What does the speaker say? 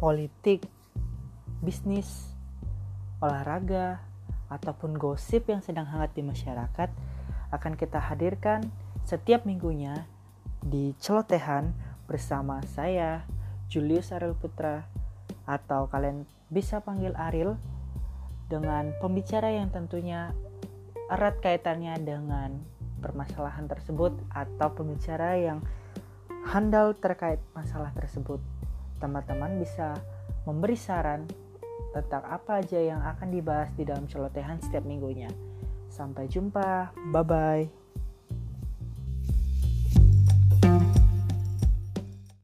politik, bisnis, olahraga, ataupun gosip yang sedang hangat di masyarakat akan kita hadirkan setiap minggunya di celotehan bersama saya Julius Ariel Putra atau kalian bisa panggil Ariel dengan pembicara yang tentunya erat kaitannya dengan permasalahan tersebut atau pembicara yang handal terkait masalah tersebut. Teman-teman bisa memberi saran tentang apa aja yang akan dibahas di dalam celotehan setiap minggunya. Sampai jumpa, bye bye.